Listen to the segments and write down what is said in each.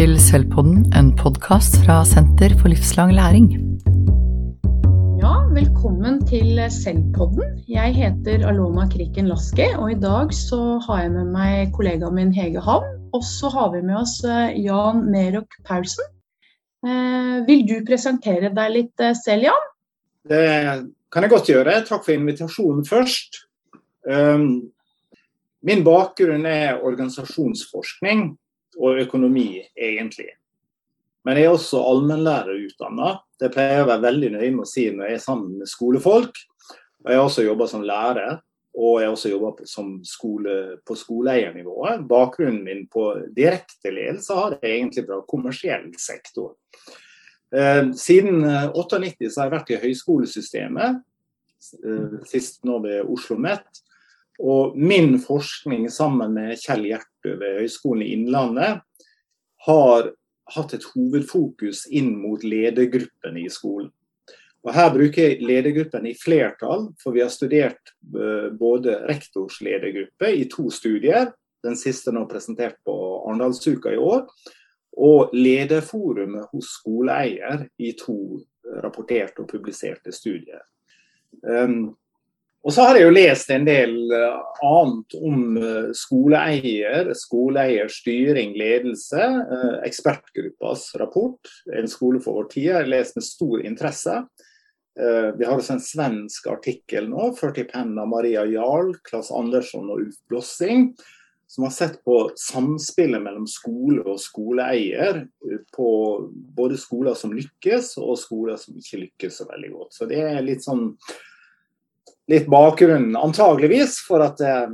til Selvpodden, en podkast fra Senter for livslang læring. Ja, velkommen til Selvpodden. Jeg heter Alona Kriken Laske, og i dag så har jeg med meg kollegaen min Hege Havn. Og så har vi med oss eh, Jan Nerok Paulsen. Eh, vil du presentere deg litt eh, selv, Jan? Det kan jeg godt gjøre. Takk for invitasjonen først. Um, min bakgrunn er organisasjonsforskning og økonomi, egentlig. Men jeg er også allmennlærerutdanna. Det pleier jeg å være veldig nøye med å si når jeg er sammen med skolefolk. Jeg har også jobba som lærer, og jeg har også jobba skole, på skoleeiernivået. Bakgrunnen min på direkte ledelse har jeg egentlig fra kommersiell sektor. Eh, siden 98 så har jeg vært i høyskolesystemet, eh, sist nå ved Oslo OsloMet. Og min forskning sammen med Kjell Gjertø ved Høgskolen i Innlandet har hatt et hovedfokus inn mot ledergruppene i skolen. Og Her bruker jeg ledergruppen i flertall, for vi har studert eh, både rektors ledergruppe i to studier, den siste nå presentert på Arendalsuka i år, og lederforumet hos skoleeier i to rapporterte og publiserte studier. Um, og så har jeg jo lest en del eh, annet om skoleeier, skoleeier, skoleeiers styring, ledelse. Eh, ekspertgruppas rapport, En skole for vår tid, jeg har lest med stor interesse. Vi har også en svensk artikkel nå, ført i pennen av Maria Jarl, Claes Andersson og Ulf Blossing, som har sett på samspillet mellom skole og skoleeier på både skoler som lykkes og skoler som ikke lykkes så veldig godt. Så det er litt sånn litt bakgrunnen, antageligvis, for at jeg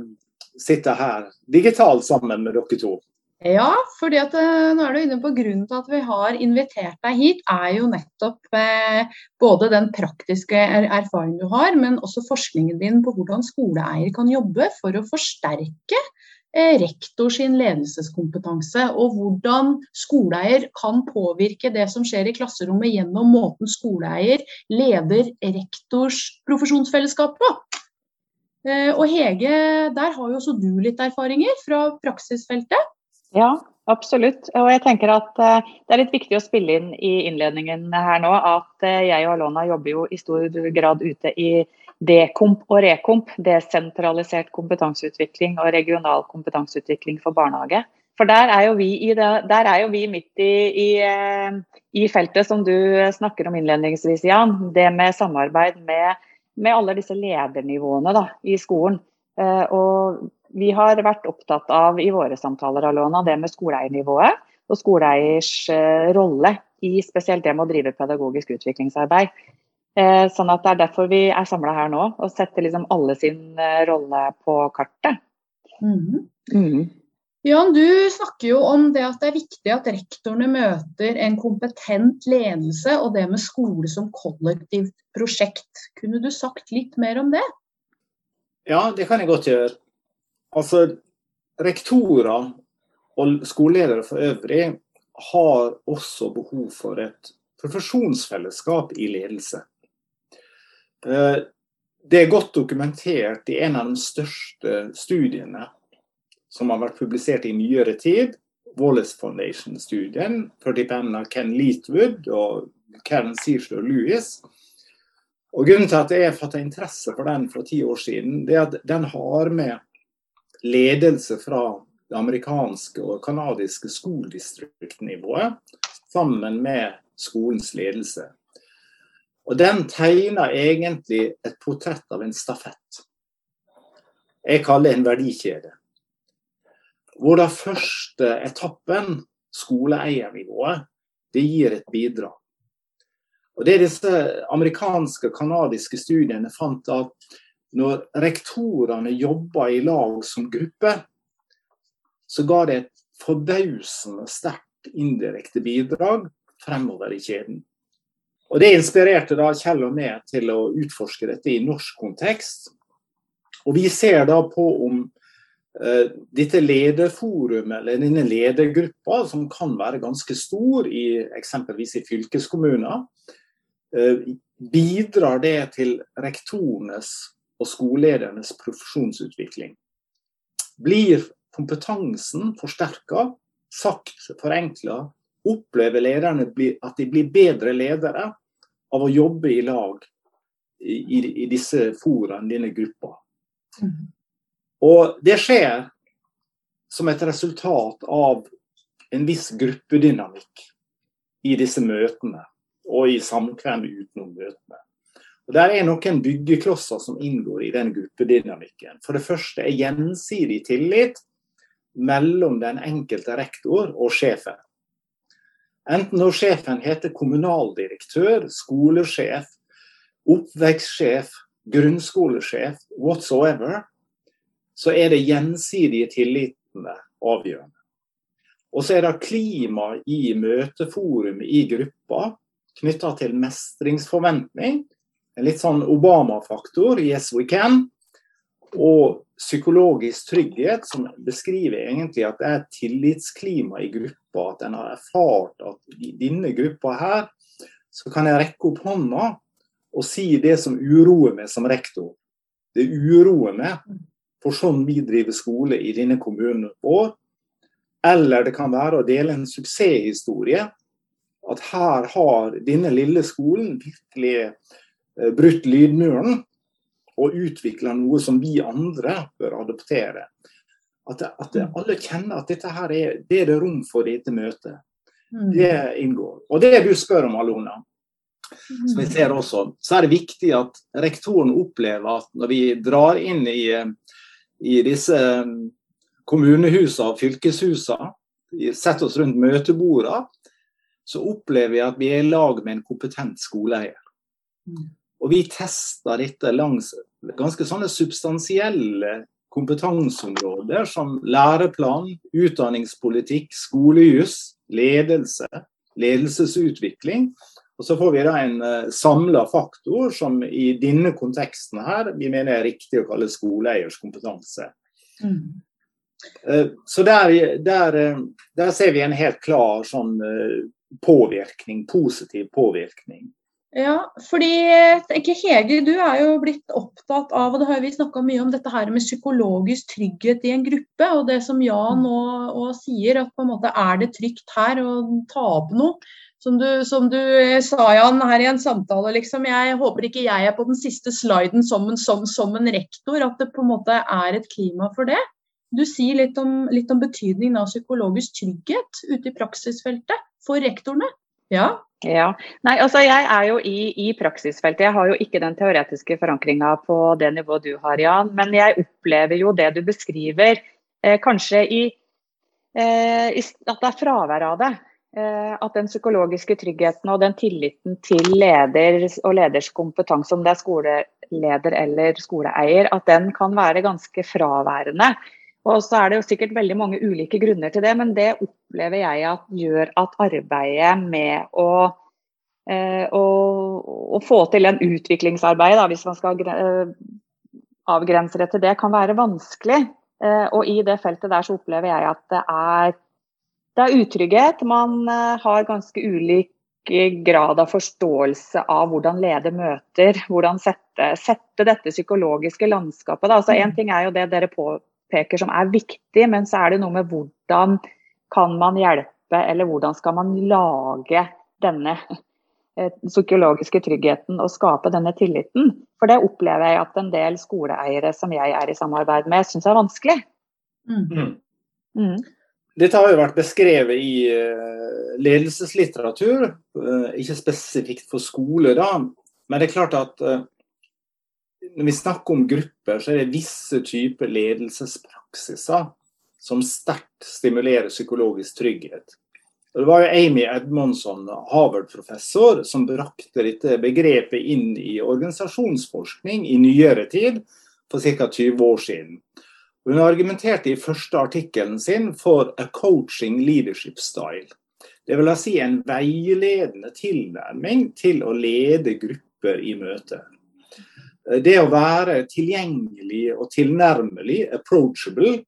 sitter her digitalt sammen med dere to. Ja, fordi at eh, nå er du inne på grunnen til at vi har invitert deg hit, er jo nettopp eh, både den praktiske er erfaringen du har, men også forskningen din på hvordan skoleeier kan jobbe for å forsterke Eh, rektor sin ledelseskompetanse, og hvordan skoleeier kan påvirke det som skjer i klasserommet gjennom måten skoleeier leder rektors profesjonsfellesskap på. Eh, og Hege, der har jo også du litt erfaringer fra praksisfeltet? Ja, absolutt. Og jeg tenker at eh, Det er litt viktig å spille inn i innledningen her nå at jeg og Alona jobber jo i stor grad ute i dekomp og rekomp, desentralisert kompetanseutvikling og regional kompetanseutvikling for barnehage. For der er jo vi, det, er jo vi midt i, i, eh, i, feltet som du snakker om innledningsvis, Jan. Det med samarbeid med, med alle disse ledernivåene da, i skolen. Eh, og vi har vært opptatt av i våre samtaler Alona, det med skoleeiernivået og skoleeiers eh, rolle i spesielt det med å drive pedagogisk utviklingsarbeid. Eh, sånn at Det er derfor vi er samla her nå, og setter liksom alle sin eh, rolle på kartet. Mm. Mm. Jan, du snakker jo om det at det er viktig at rektorene møter en kompetent ledelse, og det med skole som kollektivt prosjekt. Kunne du sagt litt mer om det? Ja, det kan jeg godt gjøre. Altså, rektorer og skoleledere for øvrig har også behov for et profesjonsfellesskap i ledelse. Eh, det er godt dokumentert i en av de største studiene som har vært publisert i nyere tid. Wallace Foundation-studien, ført i pennen av Ken Leatwood og Karen Searshaw Lewis. Og Grunnen til at jeg fatta interesse for den for ti år siden, det er at den har med ledelse fra det amerikanske og kanadiske skoledistriktnivået sammen med skolens ledelse. Og den tegner egentlig et portrett av en stafett. Jeg kaller det en verdikjede. Hvor den første etappen, skoleeiernivået, det gir et bidrag. Og Det disse amerikanske og canadiske studiene fant at når rektorene jobba i lag som gruppe, så ga det et forbausende sterkt indirekte bidrag fremover i kjeden. Og Det inspirerte da Kjell og meg til å utforske dette i norsk kontekst. Og Vi ser da på om uh, dette lederforumet, eller denne ledergruppa, som kan være ganske stor i eksempelvis i fylkeskommuner, uh, bidrar det til rektorenes og skoleledernes profesjonsutvikling. Blir kompetansen forsterka, sagt forenkla, opplever lederne at de blir bedre ledere av å jobbe i lag i, i, disse foraene, denne gruppa. Mm. Og det skjer som et resultat av en viss gruppedynamikk i disse møtene og i samkvem utenom møtene. Og Der er noen byggeklosser som inngår i den gruppedynamikken. For det første er gjensidig tillit mellom den enkelte rektor og sjefen. Enten når sjefen heter kommunaldirektør, skolesjef, oppvekstsjef, grunnskolesjef, whatsoever, så er det gjensidige tillitene avgjørende. Og så er det klima i møteforumet i gruppa knytta til mestringsforventning. En litt sånn Obama-faktor, yes we can. Og psykologisk trygghet, som beskriver egentlig at det er tillitsklima i gruppa. At en har erfart at i denne gruppa her, så kan jeg rekke opp hånda og si det som uroer meg som rektor. Det uroer meg for sånn vi driver skole i denne kommunen vår. Eller det kan være å dele en suksesshistorie. At her har denne lille skolen virkelig eh, brutt lydmuren og utvikle noe som vi andre bør adoptere. At, at, alle kjenner at dette her er, det er det rom for i dette møtet. Mm. Det inngår. Og det du spør om, Alona, som vi ser også, så er det viktig at rektoren opplever at når vi drar inn i, i disse kommunehusene og fylkeshusene, setter oss rundt møtebordene, så opplever vi at vi er i lag med en kompetent skoleeier. Mm. Og vi tester dette langs ganske sånne substansielle kompetanseområder som læreplan, utdanningspolitikk, skolejus, ledelse, ledelsesutvikling. Og så får vi da en eh, samla faktor som i denne konteksten her vi mener er riktig å kalle skoleeiers kompetanse. Mm. Uh, så der, der, uh, der, ser vi en helt klar sånn påvirkning, positiv påvirkning. Ja, fordi tenker Hege, du er jo blitt opptatt av, og det har vi snakka mye om, dette her med psykologisk trygghet i en gruppe. Og det som Jan nå sier, at på en måte er det trygt her å ta opp noe. Som du, som du, sa, Jan, her i en samtale, liksom. Jeg håper ikke jeg er på den siste sliden som en, som, som en rektor. At det på en måte er et klima for det. Du sier litt om, litt om betydningen av psykologisk trygghet ute i praksisfeltet for rektorene. Ja? Ja, Nei, altså Jeg er jo i, i, praksisfeltet. Jeg har jo ikke den teoretiske forankringa på det nivået du har, Jan. Men jeg opplever jo det du beskriver, eh, kanskje i, eh, i, at det er fravær av det. Eh, at den psykologiske tryggheten og den tilliten til leder og leders kompetanse, om det er skoleleder eller skoleeier, at den kan være ganske fraværende. Og så er det jo sikkert veldig mange ulike grunner til det, men det opplever jeg at gjør at arbeidet med å, eh, å, å få til en utviklingsarbeid, da, hvis man skal eh, avgrense det til det, kan være vanskelig. Og i det feltet der så opplever jeg at det er det er utrygghet. Man eh, har ganske ulik grad av forståelse av hvordan leder møter. Hvordan sette, sette dette psykologiske landskapet. Altså Én mm. ting er jo det dere påpeker som er viktig, men så er det noe med hvordan kan man hjelpe, eller hvordan skal man lage denne eh, psykologiske tryggheten og skape denne tilliten. For det opplever jeg at en del skoleeiere som jeg er i samarbeid med, syns er vanskelig. Mm. Mm. mm. Dette har jo vært beskrevet i eh, ledelseslitteratur, eh, ikke spesifikt for skole, da. Men det er klart at når vi snakker om grupper, så er det visse typer ledelsespraksiser som sterkt stimulerer psykologisk trygghet. Og det var jo Amy Edmondson, Harvard-professor, som brakte dette begrepet inn i organisasjonsforskning i nyere tid, for ca. 20 år siden. Hun argumenterte i første artikkelen sin for a coaching leadership style. Det vil si en veiledende tilnærming til å lede grupper i møte. Det å være tilgjengelig og tilnærmelig, approachable,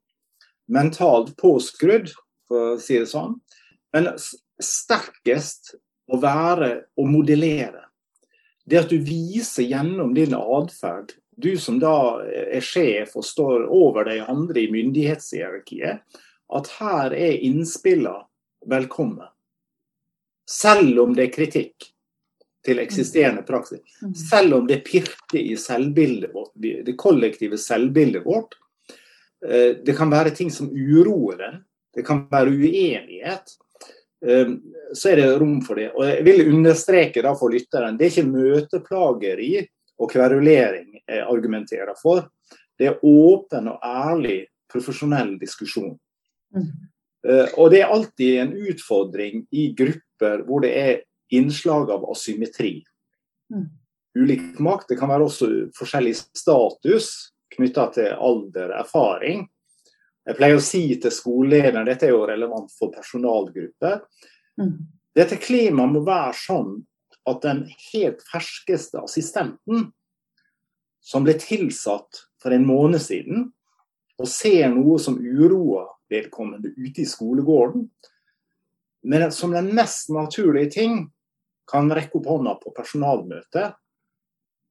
mentalt påskrudd, for å si det sånn. Men sterkest å være å modellere. Det at du viser gjennom din atferd du som da er sjef og står over de andre i myndighetshierarkiet, at her er innspillene velkomne. Selv om det er kritikk til eksisterende praksis. Selv om det pirker i selvbildet vårt, det kollektive selvbildet vårt. Eh, det kan være ting som uroer den. Det kan være uenighet. Eh, så er det rom for det. Og jeg vil understreke da for lytteren, det er ikke møteplageri og kverulering jeg argumenterer for. Det er åpen og ærlig profesjonell diskusjon. Mm. Eh, og det er alltid en utfordring i grupper hvor det er innslag av asymmetri. Mm. Ulik makt. Det kan være også forskjellig status knytta til alder, erfaring. Jeg pleier å si til skolelederen, dette er jo relevant for personalgrupper, Mm. dette klimaet må være sånn at den helt ferskeste assistenten som ble tilsatt for en måned siden, og ser noe som uroer vedkommende ute i skolegården, men som den mest naturlige ting kan rekke opp hånda på personalmøtet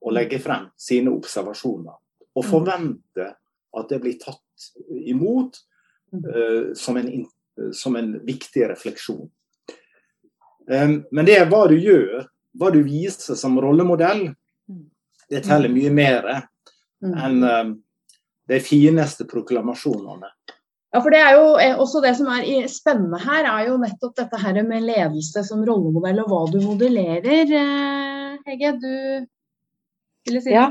og legge frem sine observasjoner. Og forvente at det blir tatt imot uh, som, en, som en viktig refleksjon. Um, men det er hva du gjør, hva du viser som rollemodell, det teller mye mer Mm. enn um, de fineste proklamasjonene. Ja, for det er jo eh, også det som er spennende her, er jo nettopp dette her med ledelse som rollemodell, og hva du modellerer. Eh, Hege, du ville si Ja,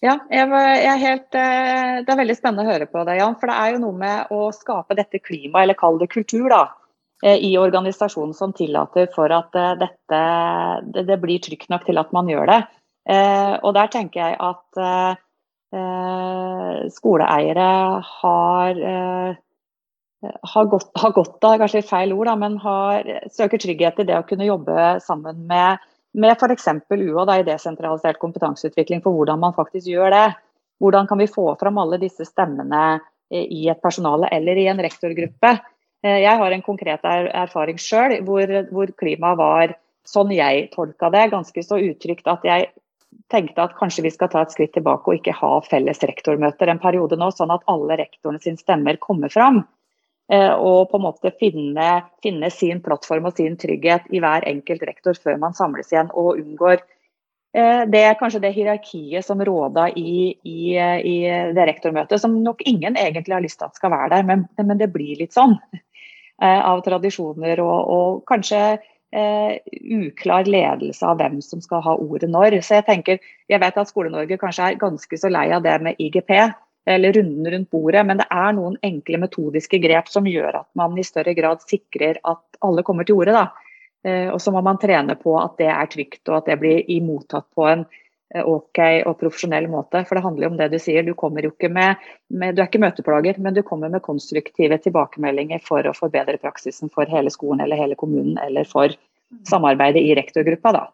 ja jeg, jeg helt, eh, det er veldig spennende å høre på deg, Jan. For det er jo noe med å skape dette klimaet, eller kall det kultur, da, i organisasjonen som tillater for at dette det, blir trygt nok til at man gjør det. Og der tenker jeg at skoleeiere har har godt, har godt av, kanskje feil ord, da, men har, søker trygghet i det å kunne jobbe sammen med, med f.eks. UH da, i desentralisert kompetanseutvikling for hvordan man faktisk gjør det. Hvordan kan vi få fram alle disse stemmene eh, i et personale eller i en rektorgruppe. Eh, Jeg har en konkret er, erfaring sjøl hvor, hvor klimaet var sånn jeg tolka det, ganske så utrygt at jeg tenkte at kanskje vi skal ta et skritt tilbake og ikke ha felles rektormøter en periode nå, sånn at alle rektorene sine stemmer kommer fram. Eh, Og på en måte finne, finne sin plattform og sin trygghet i hver enkelt rektor før man samles igjen og unngår eh, det er kanskje det hierarkiet som råda i, i, i det rektormøtet, som nok ingen egentlig har lyst til at skal være der, men, men det blir litt sånn. eh, Av tradisjoner og, og kanskje eh, uklar ledelse av hvem som skal ha ordet når. Så jeg tenker, jeg vet at Skole-Norge kanskje er ganske så lei av det med IGP, eller runden rundt bordet, men det er noen enkle metodiske grep som gjør at man i større grad sikrer at alle kommer til orde. Eh, Og så må man trene på at det er trygt, og at det blir imottatt på en eh, ok og profesjonell måte. For det handler jo om det du sier. Du med, med Du er ikke møteplager, men du kommer med konstruktive tilbakemeldinger for å forbedre praksisen for hele skolen eller hele kommunen, eller for samarbeidet i rektorgruppa. da.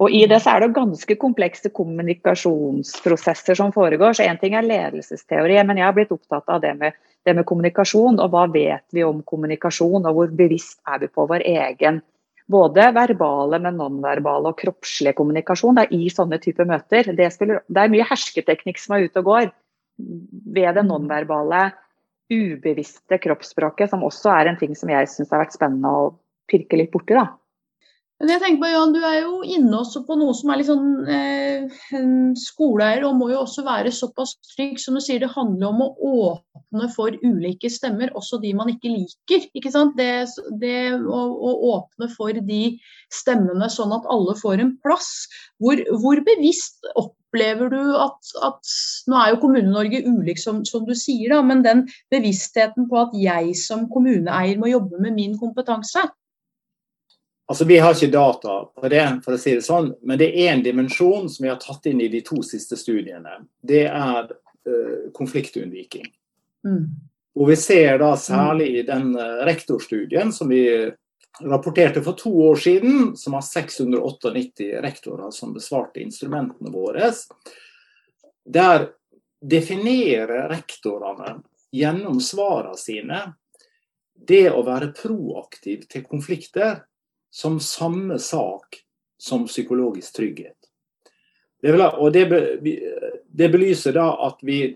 Og I det så er det ganske komplekse kommunikasjonsprosesser som foregår. så Én ting er ledelsesteori, men jeg har blitt opptatt av det med, det med kommunikasjon. Og hva vet vi om kommunikasjon, og hvor bevisst er vi på vår egen både verbale, men nonverbale og kroppslige kommunikasjon da, i sånne typer møter. Det, spiller, det er mye hersketeknikk som er ute og går ved det nonverbale, ubevisste kroppsspråket, som også er en ting som jeg syns har vært spennende å pirke litt borti. da. Men jeg tenker på, Jan, Du er jo inne også på noe som er litt sånn eh, skoleeier, og må jo også være såpass trygg som du sier. Det handler om å åpne for ulike stemmer, også de man ikke liker. ikke sant? Det, det å, å åpne for de stemmene sånn at alle får en plass. Hvor, hvor bevisst opplever du at, at Nå er jo Kommune-Norge ulik, som, som du sier, da, men den bevisstheten på at jeg som kommuneeier må jobbe med min kompetanse. Altså, Vi har ikke data på det, for å si det sånn, men det er en dimensjon som vi har tatt inn i de to siste studiene. Det er uh, konfliktunnviking. Mm. Og vi ser da særlig i den uh, rektorstudien som vi rapporterte for to år siden, som har 698 rektorer som besvarte instrumentene våre. Der definerer rektorene gjennom svarene sine det å være proaktiv til konflikter som samme sak som psykologisk trygghet. Det, vil, og det, det, belyser da at vi,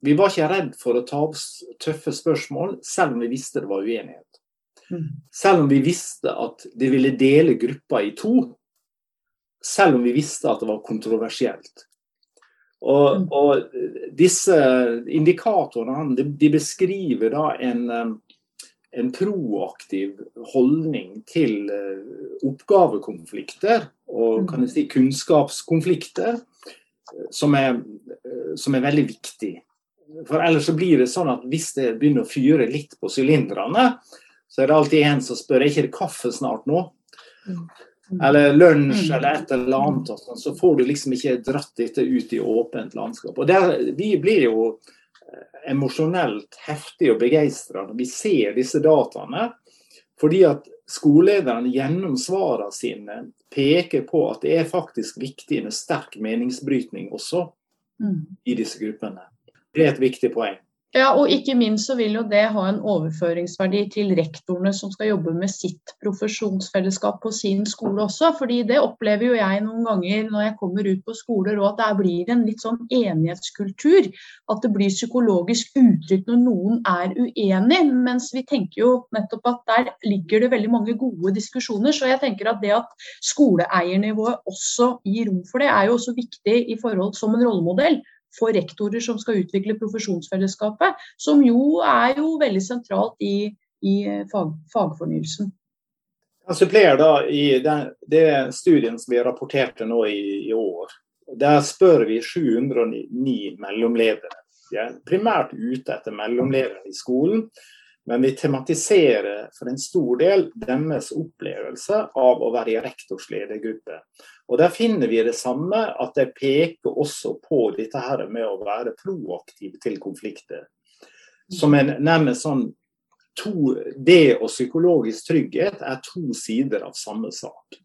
vi var ikke redd for å ta opp tøffe spørsmål, selv om vi visste det var uenighet. Mm. Selv om vi visste at det ville dele gruppa i to. Selv om vi visste at det var kontroversielt. Og, Mm. og disse indikatorene de, de beskriver da en, eh, en proaktiv holdning til eh, oppgavekonflikter og Mm. kan jeg si, kunnskapskonflikter, eh, som er, eh, som er veldig viktig. For ellers så blir det sånn at hvis det begynner å fyre litt på sylinderne, så er det alltid en som spør er ikke det kaffe snart nå. Mm. Eller lunsj Mm. eller et eller annet. Sånn, så får du liksom ikke dratt dette ut i åpent landskap. Og der, Vi blir jo emosjonelt heftig og begeistra når vi ser disse dataene. Fordi at skolelederne gjennom svarene sine peker på at det er faktisk viktig med sterk meningsbrytning også Mm. i disse gruppene. Det er et viktig poeng. Ja, og ikke minst så vil jo det ha en overføringsverdi til rektorene som skal jobbe med sitt profesjonsfellesskap på sin skole også. fordi det opplever jo jeg noen ganger når jeg kommer ut på skoler, og at det blir en litt sånn enighetskultur. At det blir psykologisk uttrykk når noen er uenig. Mens vi tenker jo nettopp at der ligger det veldig mange gode diskusjoner. Så jeg tenker at det at skoleeiernivået også gir rom for det, er jo også viktig i forhold som en rollemodell for rektorer som skal utvikle profesjonsfellesskapet, som jo er jo veldig sentralt i, i fag, fagfornyelsen. Jeg supplerer da i den, det studien som vi rapporterte nå i, i år. Der spør vi 709 mellomledere. De er primært ute etter mellomledere i skolen, men vi tematiserer for en stor del deres opplevelse av å være i rektors ledergruppe. Og Der finner vi det samme, at de peker også på dette her med å være proaktiv til konflikter. Som en nærmest sånn to, Det og psykologisk trygghet er to sider av samme sak.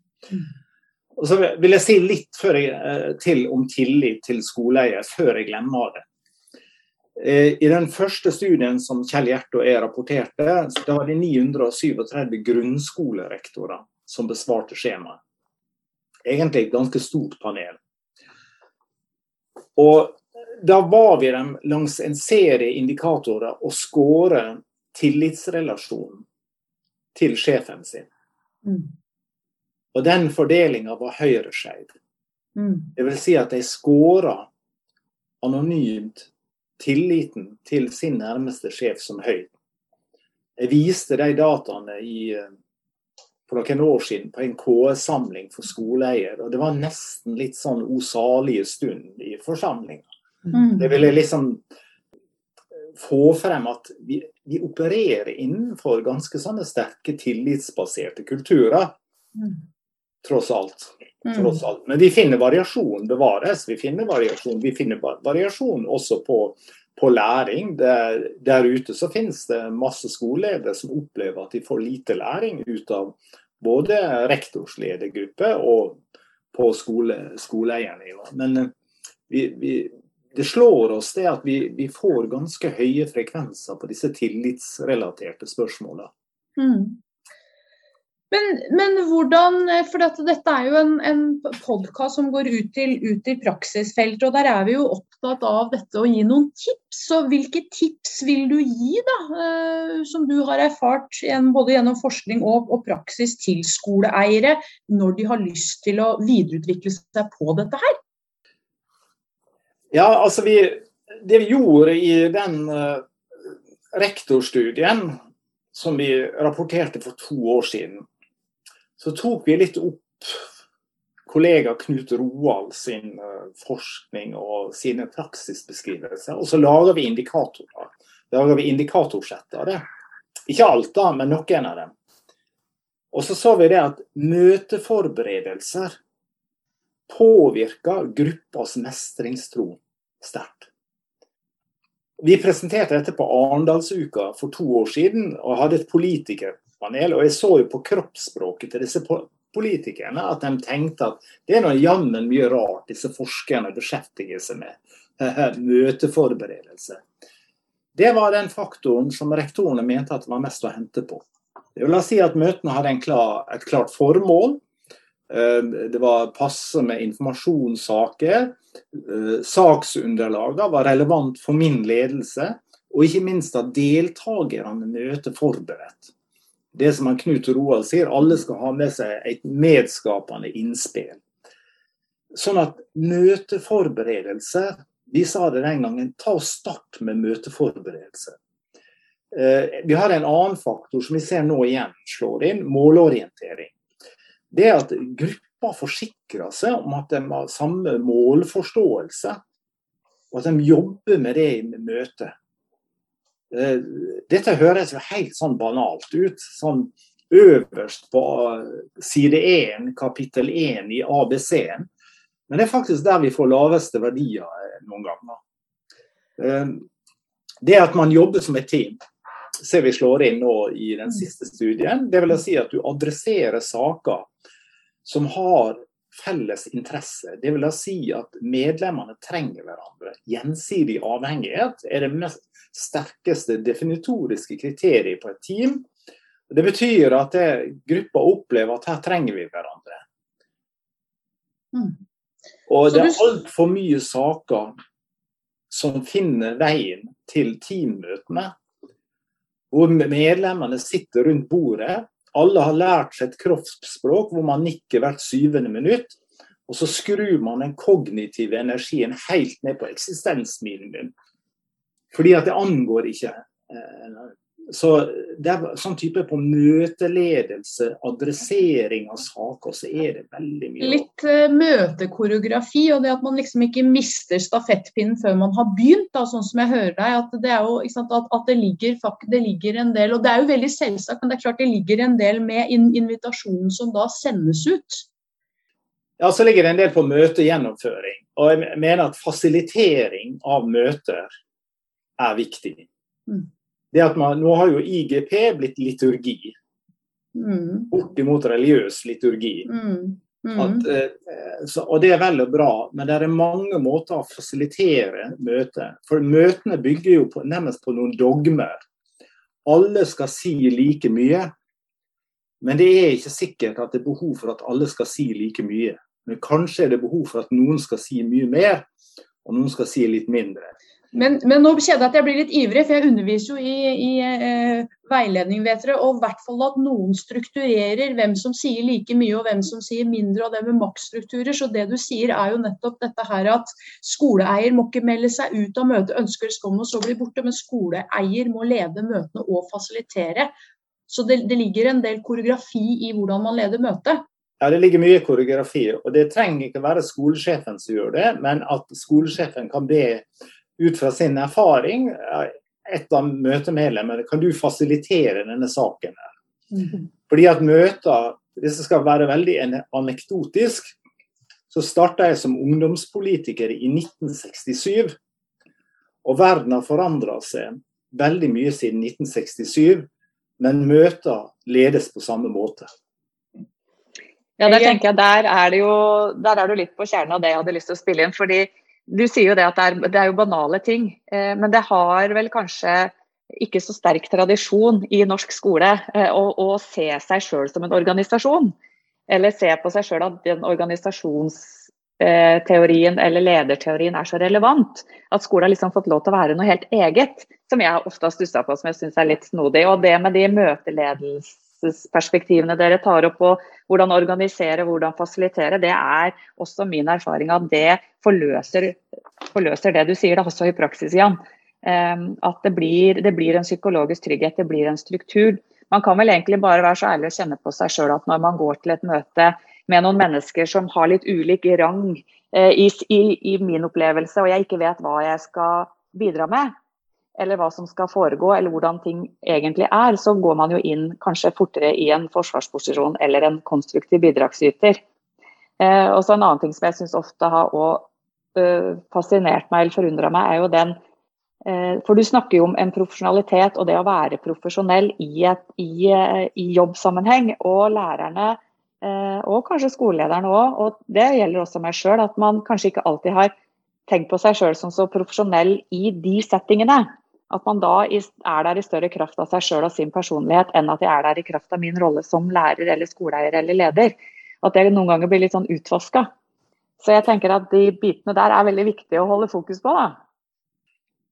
Og så vil jeg si litt jeg, eh, til om tillit til skoleeier, før jeg glemmer det. Eh, I den første studien som Kjell Gjert og jeg rapporterte, da var det 937 grunnskolerektorer som besvarte skjemaet. Egentlig et ganske stort panel. Og da var vi dem langs en serie indikatorer og skåre tillitsrelasjonen til sjefen sin. Mm. Og den fordelinga var høyreskeiv. Mm. Det vil si at de skåra anonymt tilliten til sin nærmeste sjef som høy. Jeg viste de dataene i, eh, for noen år siden på en KS-samling for skoleeier, og det var nesten litt sånn o salige stund i forsamlinga. Mm. Det ville liksom få frem at vi, vi opererer innenfor ganske sånne sterke tillitsbaserte kulturer, Mm. Tross alt. Mm. tross alt. Men vi finner variasjon bevares. Vi finner variasjon, vi finner variasjon også på, på læring. Der, der ute så finnes det masse skoleledere som opplever at de får lite læring ut av både rektors ledergruppe og på skole, skoleeiernivå. Men eh, vi, vi, det slår oss det at vi, vi får ganske høye frekvenser på disse tillitsrelaterte spørsmålene. Mm. Men, men hvordan For dette, dette er jo en, en podkast som går ut til, ut til praksisfeltet, og der er vi jo opptatt av dette å gi noen tips. Så hvilke tips vil du gi, da, eh, som du har erfart både gjennom forskning og, og praksis til skoleeiere, når de har lyst til å videreutvikle seg på dette her? Ja, altså vi, Det vi gjorde i den uh, rektorstudien som vi rapporterte for to år siden, så tok vi litt opp kollega Knut Roald sin uh, forskning og sine praksisbeskrivelser. Og så lager vi indikatorer. Lager vi indikatorsetter. Ikke alt, da, men noen av dem. Og så så vi det at møteforberedelser påvirker gruppas mestringstro sterkt. Vi presenterte dette på Arendalsuka for to år siden og hadde et politikerpanel. Og jeg så jo på kroppsspråket til disse politikerne at de tenkte at det er noe jammen mye rart disse forskerne beskjeftiger seg med. Møteforberedelse. Det var den faktoren som rektorene mente at det var mest å hente på. Det vil si at Møtene hadde klar, et klart formål. Det var passe med informasjonssaker. Saksunderlagene var relevant for min ledelse. Og ikke minst at deltakerne møter forberedt. Det som han Knut Roald sier, alle skal ha med seg et medskapende innspill. Sånn at møteforberedelse Vi sa det den gangen, ta og start med møteforberedelse. Eh, vi har en annen faktor som vi ser nå igjen slår inn, målorientering. Det er at gruppa forsikrer seg om at de har samme målforståelse, og at de jobber med det i møtet. Eh, dette høres jo helt sånn banalt ut. sånn Øverst på side 1, kapittel 1 i ABC-en. Men det er faktisk der vi får laveste verdier eh, noen ganger. Eh, det at man jobber som et team, ser vi slår inn nå i den siste studien. Det vil si at du adresserer saker som har felles interesse. Det vil da si at medlemmene trenger hverandre. Gjensidig avhengighet er det mest sterkeste definitoriske kriteriet på et team. Det betyr at det, gruppa opplever at her trenger vi hverandre. Mm. Og det er altfor mye saker som finner veien til teammøtene. Hvor medlemmene sitter rundt bordet. Alle har lært seg et kroppsspråk hvor man nikker hvert syvende minutt. Og så skrur man den kognitive energien helt ned på eksistensminimum. Fordi at det angår ikke eh, så det er sånn type på møteledelse, adressering av saker, så er det veldig mye Litt uh, møtekoreografi, og det at man liksom ikke mister stafettpinnen før man har begynt, da, sånn som jeg hører deg. At det, jo, sant, at, at det, ligger, det, ligger, en del, og det er jo veldig selvsagt, men det er klart det ligger en del med in invitasjonen som da sendes ut. Ja, så ligger det en del på møtegjennomføring. Og jeg mener at fasilitering av møter er viktig. Mm det at man, Nå har jo IGP blitt liturgi. Mm. Bortimot religiøs liturgi. Mm. Mm. At, eh, så, og Det er vel og bra, men det er mange måter å fasilitere møtet. For møtene bygger jo på, nærmest på noen dogmer. Alle skal si like mye. Men det er ikke sikkert at det er behov for at alle skal si like mye. Men kanskje er det behov for at noen skal si mye mer, og noen skal si litt mindre. Men, men, nå kjenner jeg at jeg blir litt ivrig, for jeg underviser jo i, i eh, veiledning, vet dere. Og i hvert fall at noen strukturerer hvem som sier like mye og hvem som sier mindre, og det med maktstrukturer. Så det du sier er jo nettopp dette her at skoleeier må ikke melde seg ut av møtet, ønsker skam og så bli borte, men skoleeier må lede møtene og fasilitere. Så det, det ligger en del koreografi i hvordan man leder møtet. Ja, det ligger mye koreografi. og Det trenger ikke være skolesjefen som gjør det, men at skolesjefen kan be ut fra sin erfaring, et av møtemedlemmene, kan du fasilitere denne saken? Mm. Fordi at møter, Hvis det skal være veldig anekdotisk, så starta jeg som ungdomspolitiker i 1967. Og verden har forandra seg veldig mye siden 1967, men møter ledes på samme måte. Ja, der tenker jeg, der er, jo, der er du litt på kjernen av det jeg hadde lyst til å spille inn. fordi du sier jo det at det er, det er jo banale ting, eh, men det har vel kanskje ikke så sterk tradisjon i norsk skole eh, å, å, se seg sjøl som en organisasjon. Eller se på seg sjøl at den organisasjonsteorien eller lederteorien er så relevant. At skolen har liksom fått lov til å være noe helt eget, som jeg ofte har stussa på, som jeg syns er litt snodig. Og det med de møteledelse ledelsesperspektivene dere tar opp, og hvordan organisere, hvordan fasilitere, det er også min erfaring at det forløser, forløser det du sier da, også i praksis, Jan. Um, at det blir, det blir, en psykologisk trygghet, det blir en struktur. Man kan vel egentlig bare være så ærlig og kjenne på seg sjøl at når man går til et møte med noen mennesker som har litt ulik rang eh, i, i, i min opplevelse, og jeg ikke vet hva jeg skal bidra med, eller hva som skal foregå, eller hvordan ting egentlig er, så går man jo inn kanskje fortere i en forsvarsposisjon eller en konstruktiv bidragsyter. Eh, og så En annen ting som jeg syns ofte har også, eh, fascinert meg eller forundra meg, er jo den eh, For du snakker jo om en profesjonalitet og det å være profesjonell i, et, i, uh, i jobbsammenheng. Og lærerne, og kanskje skolelederne òg, og det gjelder også meg sjøl, at man kanskje ikke alltid har tenkt på seg sjøl som så profesjonell i de settingene. At man da er der i større kraft av seg sjøl og sin personlighet, enn at jeg er der i kraft av min rolle som lærer eller skoleeier eller leder. At det noen ganger blir litt sånn utvaska. Så jeg tenker at de bitene der er veldig viktige å holde fokus på. da.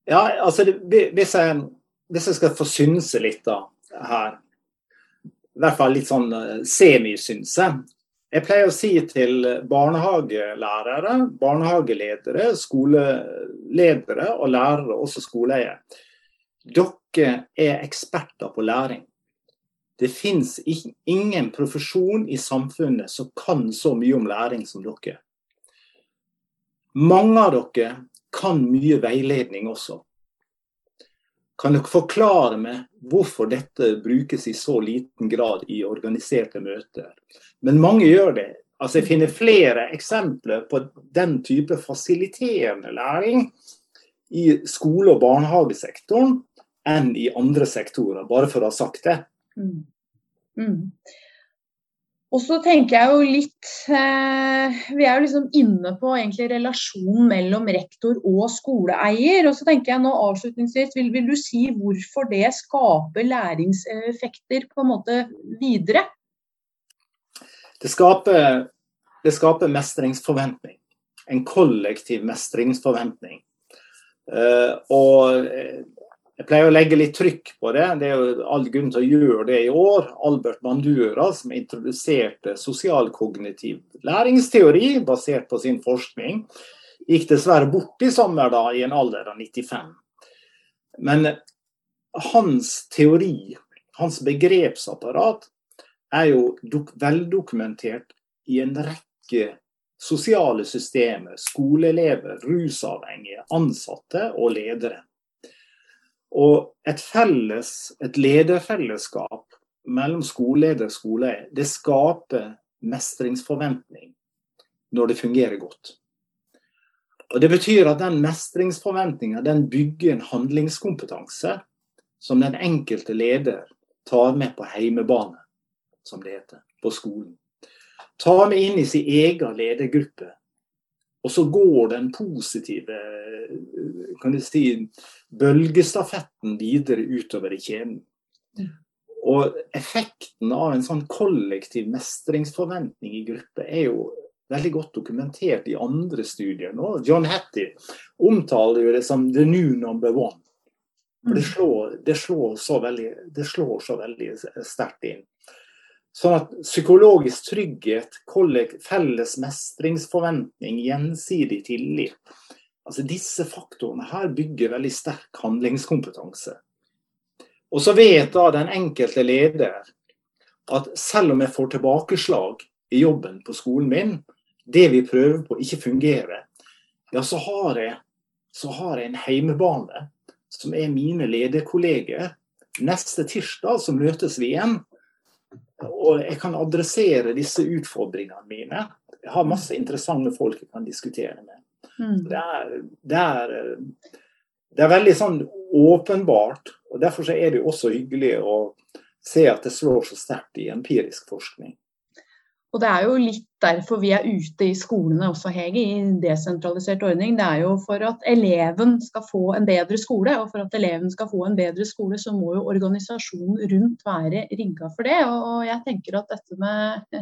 Ja, altså hvis jeg, hvis jeg skal få synse litt da, her i hvert fall litt sånn eh, semisynse. Jeg pleier å si til barnehagelærere, barnehageledere, skoleledere og lærere, også skoleeiere, dere er eksperter på læring. Det fins ingen profesjon i samfunnet som kan så mye om læring som dere. Mange av dere kan mye veiledning også. Kan dere forklare meg hvorfor dette brukes i så liten grad i organiserte møter? Men mange gjør det. Altså Jeg finner flere eksempler på den type fasiliterende læring i skole- og barnehagesektoren enn i andre sektorer, bare for å ha sagt det. Mm. Mm. Og så tenker jeg jo litt eh, Vi er jo liksom inne på egentlig relasjonen mellom rektor og skoleeier. Og så tenker jeg nå avslutningsvis, vil, vil, du si hvorfor det skaper læringseffekter på en måte videre? Det skaper, det skaper mestringsforventning. En kollektiv mestringsforventning. Uh, og jeg pleier å legge litt trykk på det. Det er jo all grunn til å gjøre det i år. Albert Bandura, som introduserte sosialkognitiv læringsteori basert på sin forskning, gikk dessverre bort i sommer, da, i en alder av 95. Men hans teori, hans begrepsapparat, er jo veldokumentert i en rekke sosiale systemer. Skoleelever, rusavhengige, ansatte og ledere. Og et felles, et lederfellesskap mellom skoleleder og skoleeier, det skaper mestringsforventning når det fungerer godt. Og Det betyr at den mestringsforventninga bygger en handlingskompetanse som den enkelte leder tar med på heimebane, som det heter, på skolen. Tar med inn i sin egen ledergruppe og så går den positive kan du si, bølgestafetten videre utover i kjeden. Og effekten av en sånn kollektiv mestringsforventning i gruppe er jo veldig godt dokumentert i andre studier nå. John Hattie omtaler jo det som 'the new number one'. For det mm. slår, det slår så veldig, det slår så veldig sterkt inn. Sånn at psykologisk trygghet, felles mestringsforventning, gjensidig tillit altså Disse faktorene her bygger veldig sterk handlingskompetanse. Og så vet da den enkelte leder at selv om jeg får tilbakeslag i jobben på skolen min, det vi prøver på ikke fungerer, ja, så har jeg, så har jeg en heimebane som er mine lederkolleger. Neste tirsdag så møtes vi igjen og jeg kan adressere disse utfordringene mine. Jeg har masse interessante folk jeg kan diskutere med. Mm. Det, er, det, er, det, er, veldig sånn åpenbart. og Derfor er det også hyggelig å se at det slår så sterkt i empirisk forskning. Og Det er jo litt derfor vi er ute i skolene også, Hege, i en desentralisert ordning. Det er jo for at eleven skal få en bedre skole. Og for at eleven skal få en bedre skole, så må jo organisasjonen rundt være rigga for det. Og jeg tenker at dette med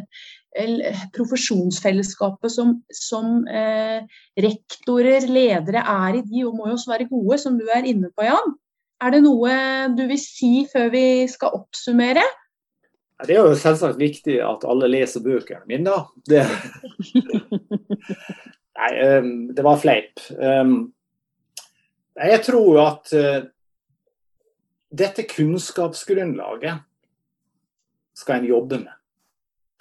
profesjonsfellesskapet som, som eh, rektorer, ledere er i de, og må jo også være gode, som du er inne på, Jan. Er det noe du vil si før vi skal oppsummere? Det er jo selvsagt viktig at alle leser bøkene mine, da. Det... Nei, um, det var fleip. Um, jeg tror at uh, dette kunnskapsgrunnlaget skal en jobbe med.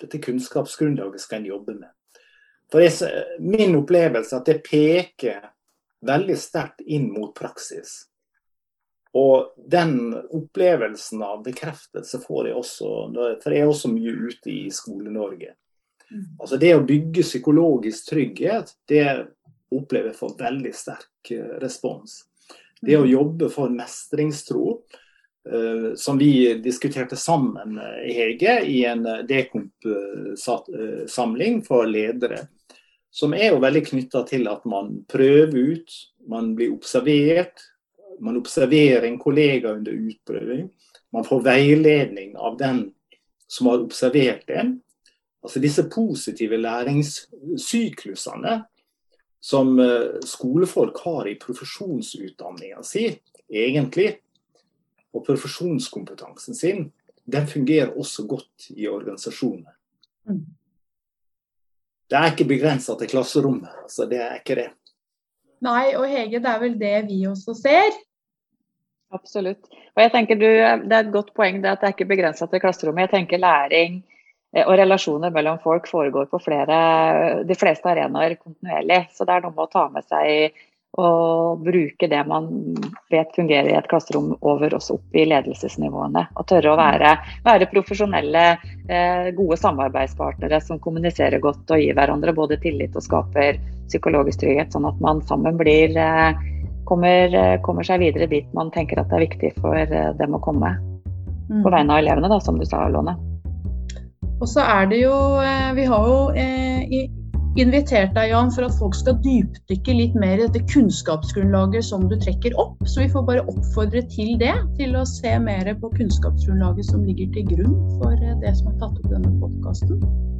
Dette kunnskapsgrunnlaget skal en jobbe med. For jeg, Min opplevelse er at det peker veldig sterkt inn mot praksis. Og den opplevelsen av bekreftelse får jeg også, for jeg er også mye ute i Skole-Norge. Mm. Altså Det å bygge psykologisk trygghet, det opplever jeg for veldig sterk eh, respons. Det å mm. jobbe for mestringstro, uh, som vi diskuterte sammen, i Hege, i en dekomp-samling for ledere. Som er jo veldig knytta til at man prøver ut, man blir observert, man observerer en kollega under utprøving. Man får veiledning av den som har observert en. Altså disse positive læringssyklusene som eh, skolefolk har i profesjonsutdanninga si, egentlig, og profesjonskompetansen sin, den fungerer også godt i organisasjoner. Mm. Det er ikke begrensa til klasserommet. altså Det er ikke det. Nei, og Hege, det er vel det vi også ser. Absolutt. Og jeg tenker du, Det er et godt poeng det at det er ikke begrensa til klasserommet. Jeg tenker læring eh, og relasjoner mellom folk foregår på flere, de fleste arenaer kontinuerlig. Så det er noe med å ta med seg og bruke det man vet fungerer i et klasserom over oss opp i ledelsesnivåene. Og tørre å være, være profesjonelle, eh, gode samarbeidspartnere som kommuniserer godt og gir hverandre både tillit og skaper psykologisk trygghet, sånn at man sammen blir, eh, kommer, eh, kommer, seg videre dit man tenker at det er viktig for eh, dem å komme. På mm. vegne av elevene, da, som du sa, Låne. Og så er det jo eh, Vi har jo i invitert deg, Jan, for at folk skal dypdykke litt mer i dette kunnskapsgrunnlaget som du trekker opp. Så vi får bare oppfordre til det, til å se mer på kunnskapsgrunnlaget som ligger til grunn for eh, det som er tatt opp i denne podkasten.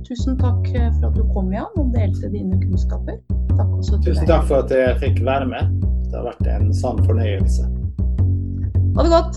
Tusen takk eh, for at du kom, Jan, og delte dine kunnskaper. Takk også til Tusen takk for at jeg fikk være med. Det har vært en sann fornøyelse. Ha det godt.